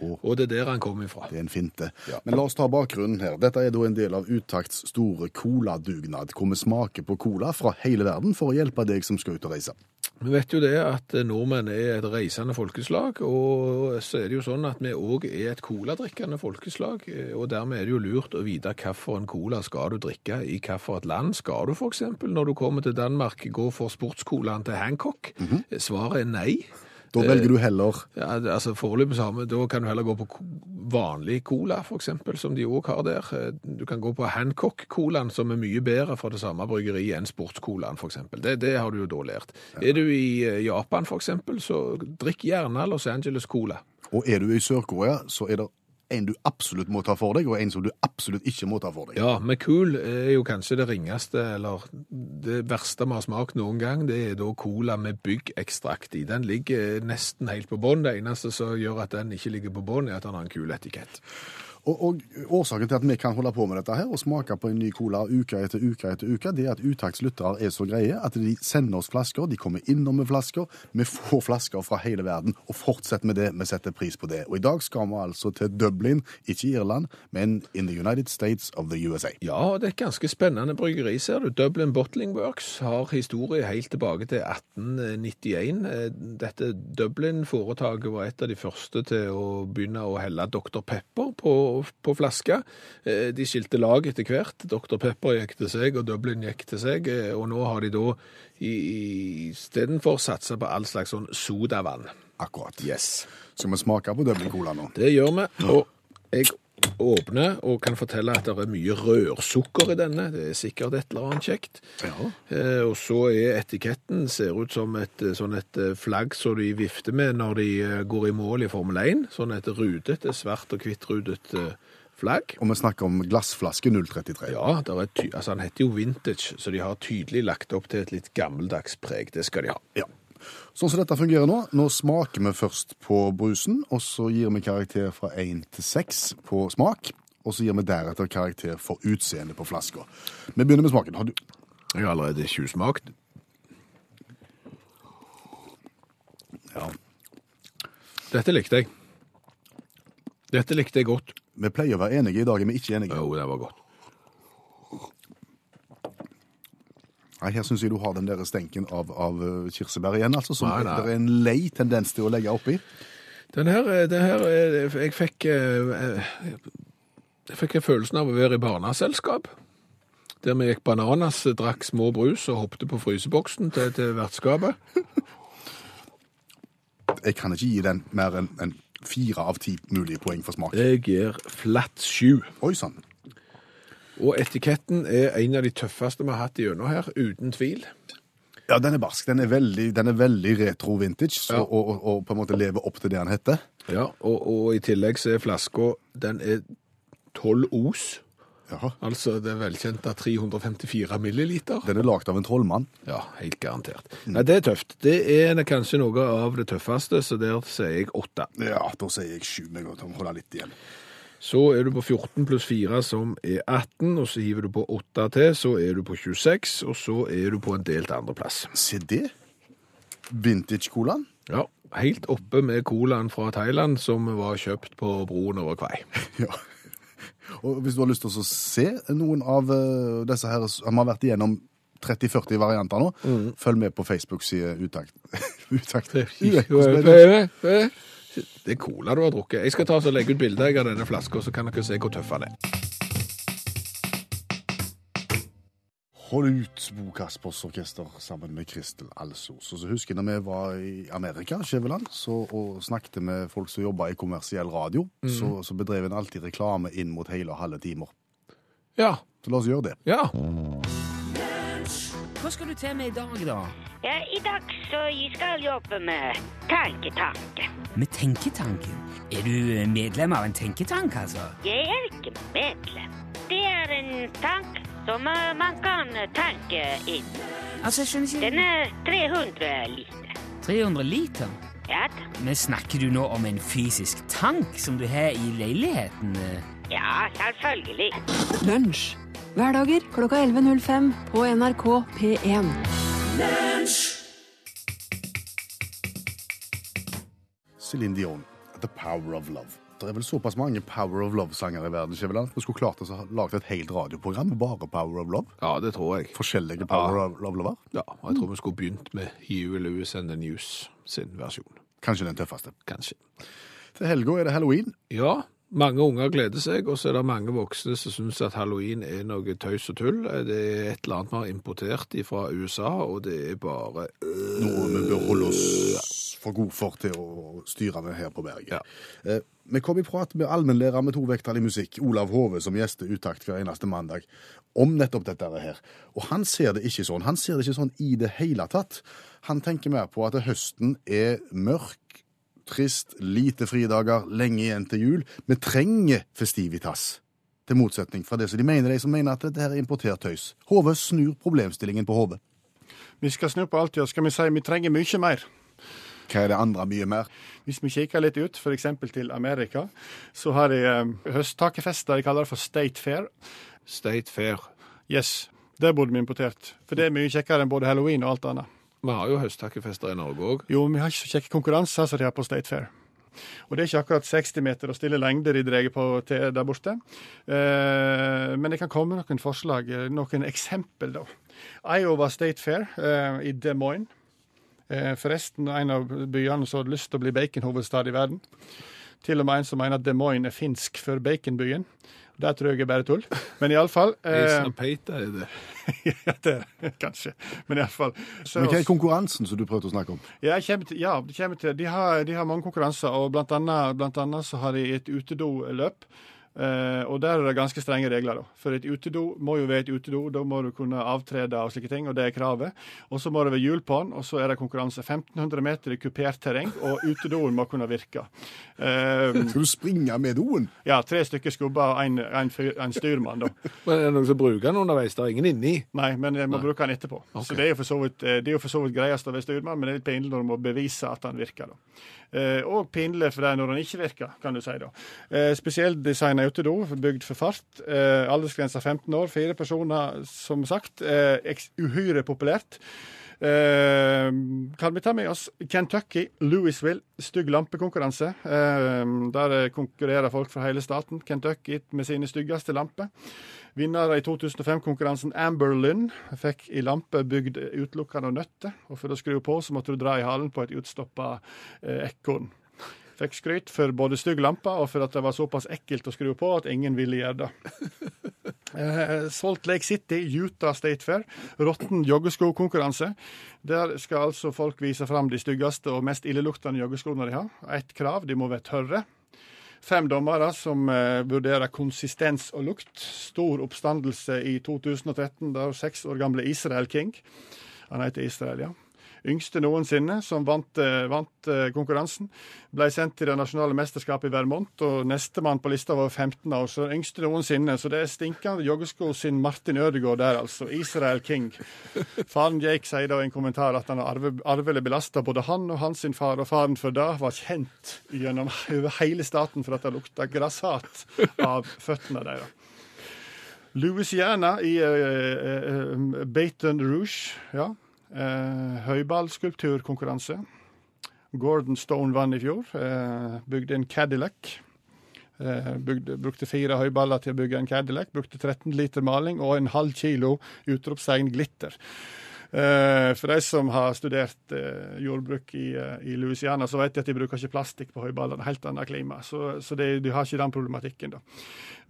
Å. Og det er der han kommer ifra. Det er en finte. Ja. Men la oss ta bakgrunnen her. Dette er da en del av Utakts store coladugnad, hvor vi smaker på cola fra hele verden for å hjelpe deg som skal ut og reise. Vi vet jo det at nordmenn er et reisende folkeslag, og så er det jo sånn at vi òg er et coladrikkende folkeslag. Og dermed er det jo lurt å vite hvilken cola skal du drikke i hvilket land. Skal du f.eks. når du kommer til Danmark gå for sportscolaen til Hancock? Svaret er nei. Da velger du heller Ja, altså Foreløpig samme, da kan du heller gå på vanlig cola, eksempel, som de òg har der. Eh, Du kan gå på Hancock-colaen, som er mye bedre for det samme bryggeriet enn sportscolaen, eksempel. Det, det har du jo da lært. Er du i eh, Japan, eksempel, så drikk gjerne Los Angeles Cola. Og er du i Sør-Korea, så er det en du absolutt må ta for deg, og en som du absolutt ikke må ta for deg. Ja, men cool er jo kanskje det ringeste, eller det verste vi har smakt noen gang, det er da cola med byggekstrakt i. Den ligger nesten helt på bånn. Det eneste som gjør at den ikke ligger på bånn, er at den har en kul etikett. Og, og årsaken til at vi kan holde på med dette her, og smake på en ny cola uke etter uke etter uke, det er at Utakts er så greie at de sender oss flasker, de kommer innom med flasker, vi får flasker fra hele verden, og fortsett med det, vi setter pris på det. Og i dag skal vi altså til Dublin, ikke Irland, men in the United States of the USA. Ja, det er et ganske spennende bryggeri, ser du. Dublin Bottling Works har historie helt tilbake til 1891. Eh, Dette Dublin-foretaket var et av de første til å begynne å helle Dr. Pepper på, på flaske. Eh, De skilte lag etter hvert. Dr. Pepper gikk til seg, og Dublin gikk til seg. eh, Og nå har de da i- istedenfor satsa på all slags sånn sodavann. Akkurat. Yes. Skal vi smake på Dublin Cola nå? Det gjør vi. Og jeg åpner og kan fortelle at det er mye rørsukker i denne. Det er sikkert et eller annet kjekt. Ja. Eh, og så er etiketten ser ut som et eh, sånn et eh, flagg som de vifter med når de eh, går i mål i Formel 1. Sånn et rudete, svart og hvitt-rudet eh, flagg. Og vi snakker om glassflaske 033. Ja, er altså han heter jo vintage, så de har tydelig lagt opp til et litt gammeldags preg. Det skal de ha. Ja. Sånn som dette fungerer nå, nå smaker vi først på brusen, og så gir vi karakter fra 1 til 6 på smak, og så gir vi deretter karakter for utseende på flaska. Vi begynner med smaken. Har du... Jeg har allerede tjuvsmakt. Ja. Dette likte jeg. Dette likte jeg godt. Vi pleier å være enige, i dag er vi ikke enige. Jo, det var godt. Nei, Her syns jeg du har den der stenken av, av eh, kirsebær igjen, altså, som Nei, nei. det er en lei tendens til å legge oppi. Den her, eh, den her eh, Jeg fikk Jeg fikk følelsen av å være i barneselskap. Der vi gikk bananas, drakk små brus og hoppet på fryseboksen til, til vertskapet. Jeg kan ikke gi den mer enn en fire av ti mulige poeng for smak. Jeg gir flatt sju. Oi sann. Og etiketten er en av de tøffeste vi har hatt gjennom her, uten tvil. Ja, den er barsk. Den er veldig, den er veldig retro-vintage, Ja. og, og, og på en måte lever opp til det han heter. Ja, og, og i tillegg så er flaska Den er 12 os. Ja. Altså det velkjente 354 milliliter. Den er lagd av en trollmann. Ja, helt garantert. Nei, det er tøft. Det er kanskje noe av det tøffeste, så der sier jeg åtte. Ja, da sier jeg sju. Vi må holde litt igjen. Så er du på 14 pluss 4, som er 18, og så hiver du på 8 til, så er du på 26, og så er du på en delt andreplass. Se det. Vintage-colaen. Ja, helt oppe med colaen fra Thailand, som var kjøpt på broen over Kvei. Ja. Og hvis du har lyst til å se noen av eh, disse her som har vært igjennom 30-40 varianter nå, følg med på Facebook-side Utakt. Utakt. Det er cola du har drukket. Jeg skal ta og legge ut bilde av denne flaska, så kan dere se hvor tøff den er. Hold ut, Bo Kaspers Orkester sammen med Kristel Alsos. Og så husker jeg når vi var i Amerika, Skjæveland, og snakket med folk som jobba i kommersiell radio, så, så bedrev en alltid reklame inn mot hele og halve timer. Ja, Så la oss gjøre det. ja. Hva skal du til med i dag, da? Ja, I dag så jeg skal jobbe med tanketanke. Med tenketanken? Er du eh, medlem av en tenketank, altså? Jeg er ikke medlem. Det er en tank som eh, man kan tanke inn. Altså, jeg skjønner ikke Den er 300 liter. 300 liter? Ja da. Men snakker du nå om en fysisk tank som du har i leiligheten? eh? Ja, selvfølgelig. Lunsj. Hverdager klokka 11.05 på NRK P1. Céline Dion, The Power of Love. Det er vel såpass mange Power of Love-sanger i verden, Skjæveland. Vi skulle klart å lage et helt radioprogram med bare Power of Love. ja, det tror jeg. Forskjellige Power of Love-lover. Ja, og jeg tror vi skulle begynt med Hugh Lewis and the News sin versjon. Kanskje den tøffeste. Kanskje. Til helga er det halloween. Ja, mange unger gleder seg, og så er det mange voksne som syns at halloween er noe tøys og tull. Det er et eller annet vi har importert fra USA, og det er bare Noe vi bør holde oss for god for til å styre med her på berget. Ja. Eh, vi kom i prat med allmennlærer med to vekttall i musikk, Olav Hove, som gjester Utakt hver eneste mandag, om nettopp dette her. Og han ser det ikke sånn. Han ser det ikke sånn i det hele tatt. Han tenker mer på at høsten er mørk, trist, lite fridager, lenge igjen til jul. Vi trenger festivitas. Til motsetning fra det som de mener, de som mener at dette er importert tøys. Hove snur problemstillingen på hodet. Vi skal snu på alt, ja. Skal vi si vi trenger mye mer. Hva er det andre mye mer? Hvis vi kikker litt ut, f.eks. til Amerika, så har de eh, høsttakefester. De kaller det for State Fair. State Fair. Yes, det burde vi importert. For det er mye kjekkere enn både halloween og alt annet. Vi har jo høsttakkefester i Norge òg. Jo, vi har ikke så kjekke konkurranser som de har på State Fair. Og det er ikke akkurat 60 meter og stille lengder de drar på der borte. Eh, men det kan komme noen forslag, eh, noen eksempel, da. Iowa State Fair eh, i Des Moines. Eh, forresten en av byene som hadde lyst til å bli baconhovedstad i verden. Til og med en som mener at Des Moines er finsk for baconbyen. Det tror jeg er bare tull. Men iallfall eh, Peita er det. ja, det er det kanskje. Men iallfall Men hva er konkurransen som du prøvde å snakke om? ja, til, ja, til. De har, de har mange konkurranser, og blant annet, blant annet så har de et utedoløp. Eh, og der er det ganske strenge regler. da. For et utedo må jo være et utedo. Da må du kunne avtrede og slike ting, og det er kravet. Og så må det være hjul på den, og så er det konkurranse. 1500 meter i kupert terreng, og utedoen må kunne virke. Skal du springe med doen? ja, tre stykker skubber og en, en, en styrmann, da. Men er det noen som bruker den underveis? Det er ingen inni. Nei, men jeg må bruke den etterpå. Så det er jo for så vidt, eh, det er jo for så vidt greiest å være styrmann, men det er litt pinlig når du må bevise at den virker. da. Eh, og pinlig for deg når den ikke virker, kan du si. da. Eh, spesielt designa utedo, bygd for fart. Eh, aldersgrensa 15 år, fire personer, som sagt. Uhyre populært. Kan vi ta med oss Kentucky, Louisville, stygg lampekonkurranse. Der konkurrerer folk fra hele staten. Kentucky med sine styggeste lamper. Vinner i 2005-konkurransen Amber Lynn fikk i lampe bygd utelukkende av nøtter. Og for å skru på, så måtte du dra i halen på et utstoppa eh, ekorn. Fikk skryt for både stygg lampe og for at det var såpass ekkelt å skru på at ingen ville gjøre det. Eh, Salt Lake City, Utah State Fair, råtten joggeskokonkurranse. Der skal altså folk vise fram de styggeste og mest illeluktende joggeskoene de har. Ett krav, de må være tørre. Fem dommere som eh, vurderer konsistens og lukt. Stor oppstandelse i 2013 da seks år gamle Israel King, han heter Israel, ja, yngste noensinne, som vant, eh, vant eh, konkurransen, ble sendt til det nasjonale mesterskapet i Vermont, og nestemann på lista var 15 år, så yngste noensinne. Så det er stinkende joggesko sin Martin Ødegaard der, altså. Israel King. Faren Jake sier da i en kommentar at han har arve, arvelig belasta både han og hans sin far, og faren for det var kjent gjennom hele staten for at det lukta grassat av føttene deres. Louisiana i uh, uh, Baton Rouge, ja. Uh, høyballskulpturkonkurranse. Gordon Stone vant i fjor. Eh, bygde en Cadillac. Eh, bygde, brukte fire høyballer til å bygge en Cadillac. Brukte 13 liter maling og en halv kilo utropstegn glitter. Uh, for de som har studert uh, jordbruk i, uh, i Louisiana, så vet de at de bruker ikke plastikk på høyballene. Helt annet klima. Så, så de, de har ikke den problematikken, da.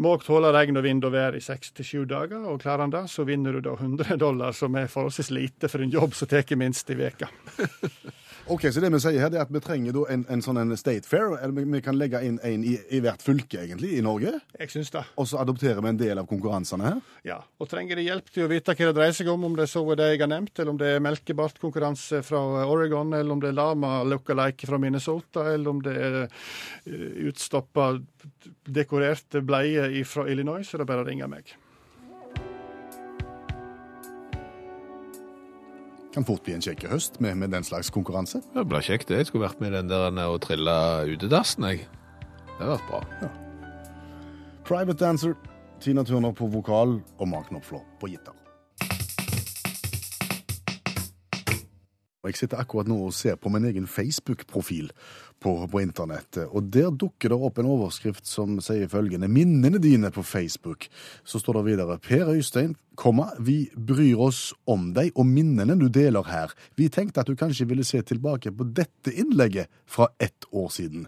Må tåle regn og vind og vær i seks til sju dager, og klarer han det, så vinner du da 100 dollar, som er forholdsvis lite for en jobb som tar minst i veka. Ok, Så det vi sier her, det er at vi trenger da en, en sånn en state fair, eller vi, kan legge inn en i, i hvert fylke, egentlig, i Norge. Jeg syns det. Og så adopterer vi en del av konkurransene her. Ja, og trenger de hjelp til å vite hva det dreier seg om, om det så er det jeg har nevnt, eller om det er melkebartkonkurranse fra Oregon, eller om det er lama lookalike fra Minnesota, eller om det er eh, utstoppa dekorerte bleier fra Illinois, så er det bare å ringe meg. Kan fort bli en kjekk høst med, med den slags konkurranse. Det blir kjekt, det. Jeg skulle vært med i den der og trilla utedassen, jeg. Det hadde vært bra. Private Dancer, Tina Turner på vokal og Mark Knopfler på gitar. Og Jeg sitter akkurat nå og ser på min egen Facebook-profil på, på internettet, og der dukker det opp en overskrift som sier følgende Minnene dine på Facebook. Så står det videre Per Øystein, komma, vi bryr oss om deg og minnene du deler her. Vi tenkte at du kanskje ville se tilbake på dette innlegget fra ett år siden.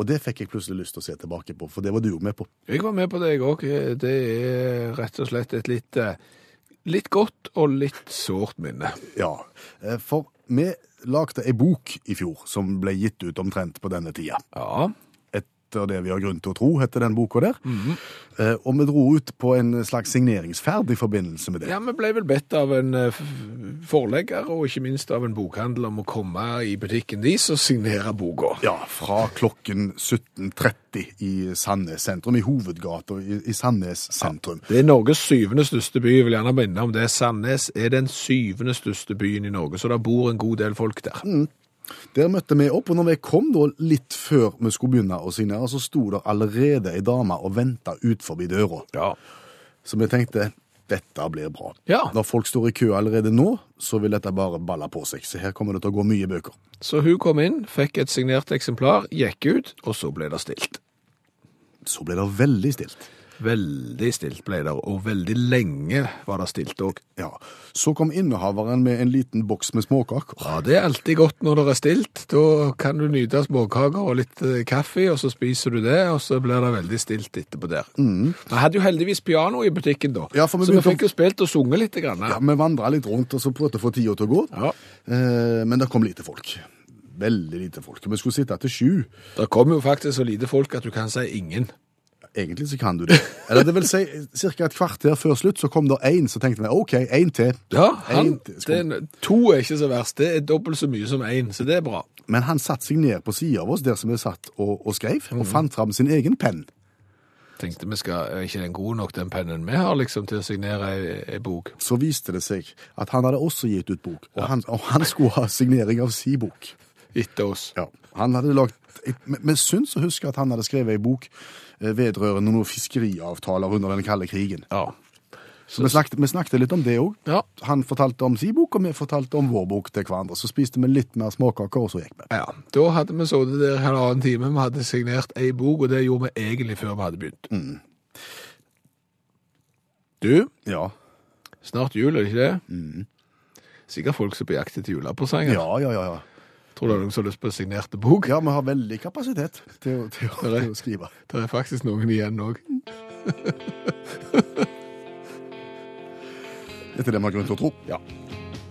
Og det fikk jeg plutselig lyst til å se tilbake på, for det var du jo med på. Jeg var med på det, jeg òg. Det er rett og slett et litt, eh, litt godt og litt sårt minne. Ja, eh, for vi lagde ei bok i fjor som ble gitt ut omtrent på denne tida. Ja. Etter det vi har grunn til å tro, heter den boka der. Eh, Og vi dro ut på en slags signeringsferd i forbindelse med det. ja, vi ble vel bedt av en eh, forlegger og ikke minst av en bokhandel om å komme i butikken deres og signere boka. Ja, fra klokken 17.30 i Sandnes sentrum, i hovedgata i, i Sandnes sentrum. Det er Norges syvende største by. Jeg vil gjerne minne om det. Sandnes er den syvende største byen i Norge, så det bor en god del folk der. Der møtte vi opp, og når vi kom da litt før vi skulle begynne å signere, så sto det allerede ei dame og venta forbi døra. Ja. Så vi tenkte dette blir bra. Ja. Når folk står i kø allerede nå, så vil dette bare balle på seg. Så her kommer det til å gå mye bøker. Så hun kom inn, fikk et signert eksemplar, gikk ut, og så ble det stilt. Så ble det veldig stilt. Veldig stilt ble det, og veldig lenge var det stilt òg. Ja. Så kom innehaveren med en liten boks med småkaker. Ja, det er alltid godt når det er stilt. Da kan du nyte småkaker og litt eh, kaffe, og så spiser du det, og så blir det veldig stilt etterpå der. Vi hadde jo heldigvis piano i butikken da, Ja, vi så vi fikk jo spilt og sunget litt. Grann. Ja, Vi vandra litt rundt og så prøvde å få tida til å gå. Ja. Eh, men det kom lite folk. Veldig lite folk. Vi skulle sitte til sju. Det kom jo faktisk så lite folk at du kan si ingen. Egentlig så kan du det. Eller det vil si, ca. et kvarter før slutt så kom det én, så tenkte jeg, OK, én til. Ja, han, til. det to er ikke så verst. Det er dobbelt så mye som én, så det er bra. Men han satte seg ned på sida av oss der som vi satt og, og skrev, mm. og fant fram sin egen penn. Tenkte vi skal, er ikke den god nok, den pennen vi har liksom til å signere ei, ei bok? Så viste det seg at han hadde også gitt ut bok, og, han, og han skulle ha signering av si bok. Etter oss. Ja, han hadde lagt, Vi syns å huske at han hadde skrevet ei bok eh, vedrørende noen fiskeriavtaler under den kalde krigen. Ja. Så vi snakket, vi snakket litt om det òg. Ja. Han fortalte om sin bok, og vi fortalte om vår bok til hverandre. Så spiste vi litt mer småkaker, og så gikk vi. ja. Da hadde vi sittet der halvannen time, vi hadde signert ei bok, og det gjorde vi egentlig før vi hadde begynt. Du, Ja. snart jul, er det ikke det? Sikkert folk som er på jakt etter julepresanger. Ja, ja, ja. ja. Tror du noen som har lyst på signerte bok? Ja, vi har veldig kapasitet til å, til å, til å skrive. Det er faktisk noen igjen òg. Er det vi har grunn til å tro. Ja.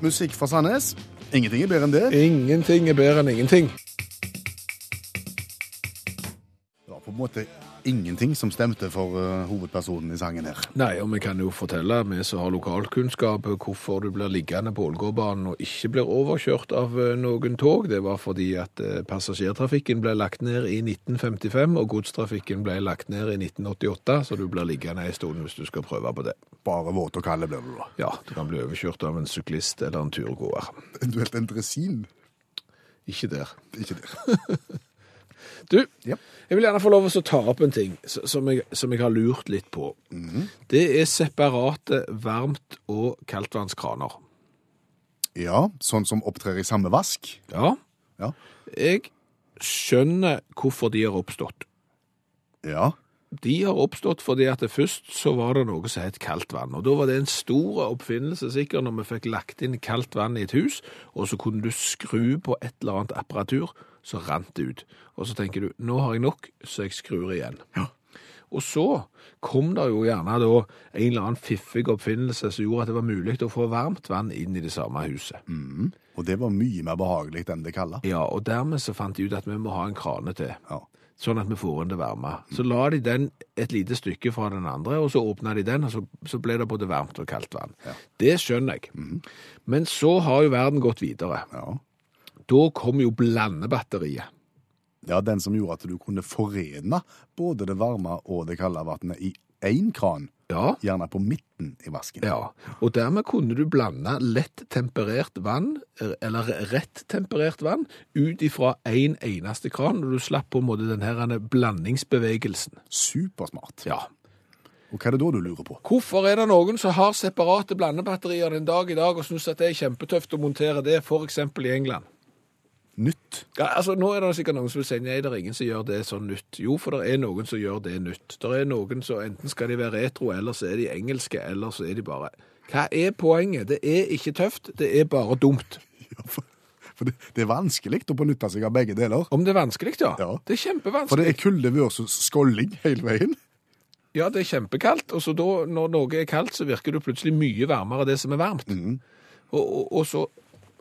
Musikk fra Sandnes. Ingenting er bedre enn det. Ingenting er bedre enn ingenting. Det var på en måte ingenting som stemte for uh, hovedpersonen i sangen her. Nei, og vi kan jo fortelle, vi som har lokalkunnskap, hvorfor du blir liggende på Ålgårdbanen og ikke blir overkjørt av eh, noen tog. Det var fordi at eh, passasjertrafikken ble lagt ned i 1955, og godstrafikken ble lagt ned i 1988, så du blir liggende en stund hvis du skal prøve på det. Bare våt og kald blir du da. Ja, du kan bli overkjørt av en syklist eller en turgåer. Eventuelt en dresin. Ikke der. Ikke det. Du, Ja. jeg vil gjerne få lov til å ta opp en ting som jeg, som jeg har lurt litt på. Det er separate varmt- og kaldtvannskraner. Ja, sånn som opptrer i samme vask. Ja, Ja. jeg skjønner hvorfor de har oppstått. Ja. De har oppstått fordi at det først så var det noe som het kaldt vann. Og da var det en stor oppfinnelse sikkert når vi fikk lagt inn kaldt vann i et hus, og så kunne du skru på et eller annet apparatur, så rant det ut. Og så tenker du, nå har jeg nok, så jeg skrur igjen. Ja. Og så kom det jo gjerne da en eller annen fiffig oppfinnelse som gjorde at det var mulig å få varmt vann inn i det samme huset. Og det var mye mer behagelig enn det kalde. Ja, og dermed så fant de ut at vi må ha en krane til. Ja. Sånn at vi får inn det varme. Så la de den et lite stykke fra den andre, og så åpna de den, og så, så ble det både varmt og kaldt vann. Det skjønner jeg. Men så har jo verden gått videre. Ja. Da kom jo blandebatteriet. ja, den som gjorde at du kunne forene både det varme og det kalde vannet i én kran, Ja. gjerne på midten i vasken. Ja, og dermed kunne du blande lett temperert vann, eller rett temperert vann, ut ifra en eneste kran, og du slapp på en måte denne blandingsbevegelsen. Supersmart. Ja. Og hva er det da du lurer på? Hvorfor er det noen som har separate blandebatterier den dag i dag og synes at det er kjempetøft å montere det, for eksempel i England? Nytt. Ja, altså, nå er det sikkert noen som vil si nei, det er ingen som gjør det sånn nytt. Jo, for det er noen som gjør det nytt. Det er noen som enten skal de være retro, eller så er de engelske, eller så er de bare Hva er poenget? Det er ikke tøft, det er bare dumt. Ja, for for det, det er vanskelig å benytte seg av begge deler. Om det er vanskelig, ja. Ja. Det er kjempevanskelig. For det er kulde versus skålling hele veien. Ja, det er kjempekaldt, og så da, når noe er kaldt, så virker det plutselig mye varmere av det som er varmt. Og, og, og, så,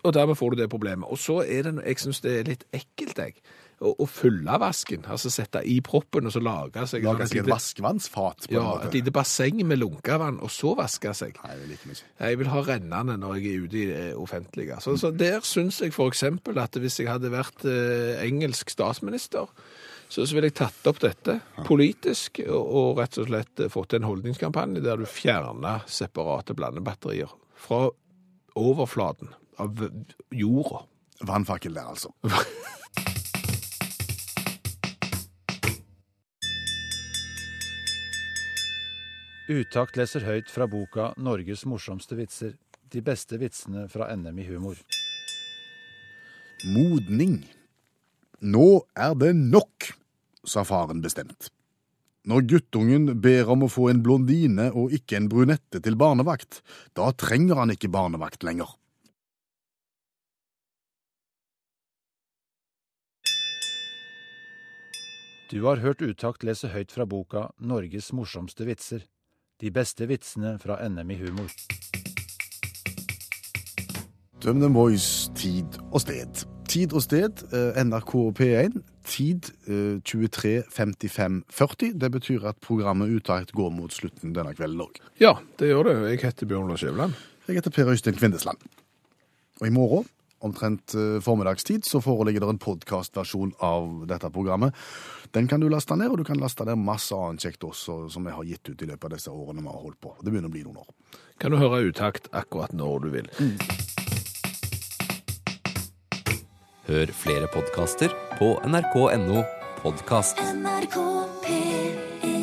og dermed får du det problemet. Og så er det, jeg synes det er litt ekkelt, jeg, å, å fylle vasken, altså sette i proppen, og så lage seg Lage et seg et lite- vaskevannsfat. Ja, et lite basseng med lunkevann, og så vaske seg. Nei, det liker vi ikke. Jeg vil ha rennende når jeg er ute i det offentlige. Så, så der syns jeg eksempel at hvis jeg hadde vært eh, engelsk statsminister, så, så ville jeg tatt opp dette politisk og, og rett og slett eh, fått en holdningskampanje der du fjerner separate blandebatterier fra overflaten av jorda. Vannfakkel der, altså. Utakt leser høyt fra boka 'Norges morsomste vitser'. De beste vitsene fra NM i humor. Modning. Nå er det nok, sa faren bestemt. Når guttungen ber om å få en blondine og ikke en brunette til barnevakt, da trenger han ikke barnevakt lenger. Du har hørt Utakt lese høyt fra boka 'Norges morsomste vitser'. De beste vitsene fra NM i humor. Døm the Voice, tid og sted. Tid og sted, eh, NRK P1. Tid eh, 23.55,40. Det betyr at programmet Utakt går mot slutten denne kvelden òg. Ja, det gjør det. Jeg heter Bjørn Lars Skjæveland. Jeg heter Per Øystein Kvindesland. Og i morgen, omtrent eh, formiddagstid, så foreligger det en podkastversjon av dette programmet. Den kan du laste ned, og du kan laste ned masse annet kjekt også som vi har gitt ut i løpet av disse årene vi har holdt på. Det begynner å bli noen år. Kan du høre utakt akkurat når du vil. Hør flere podkaster på nrk.no podkast. NRK P3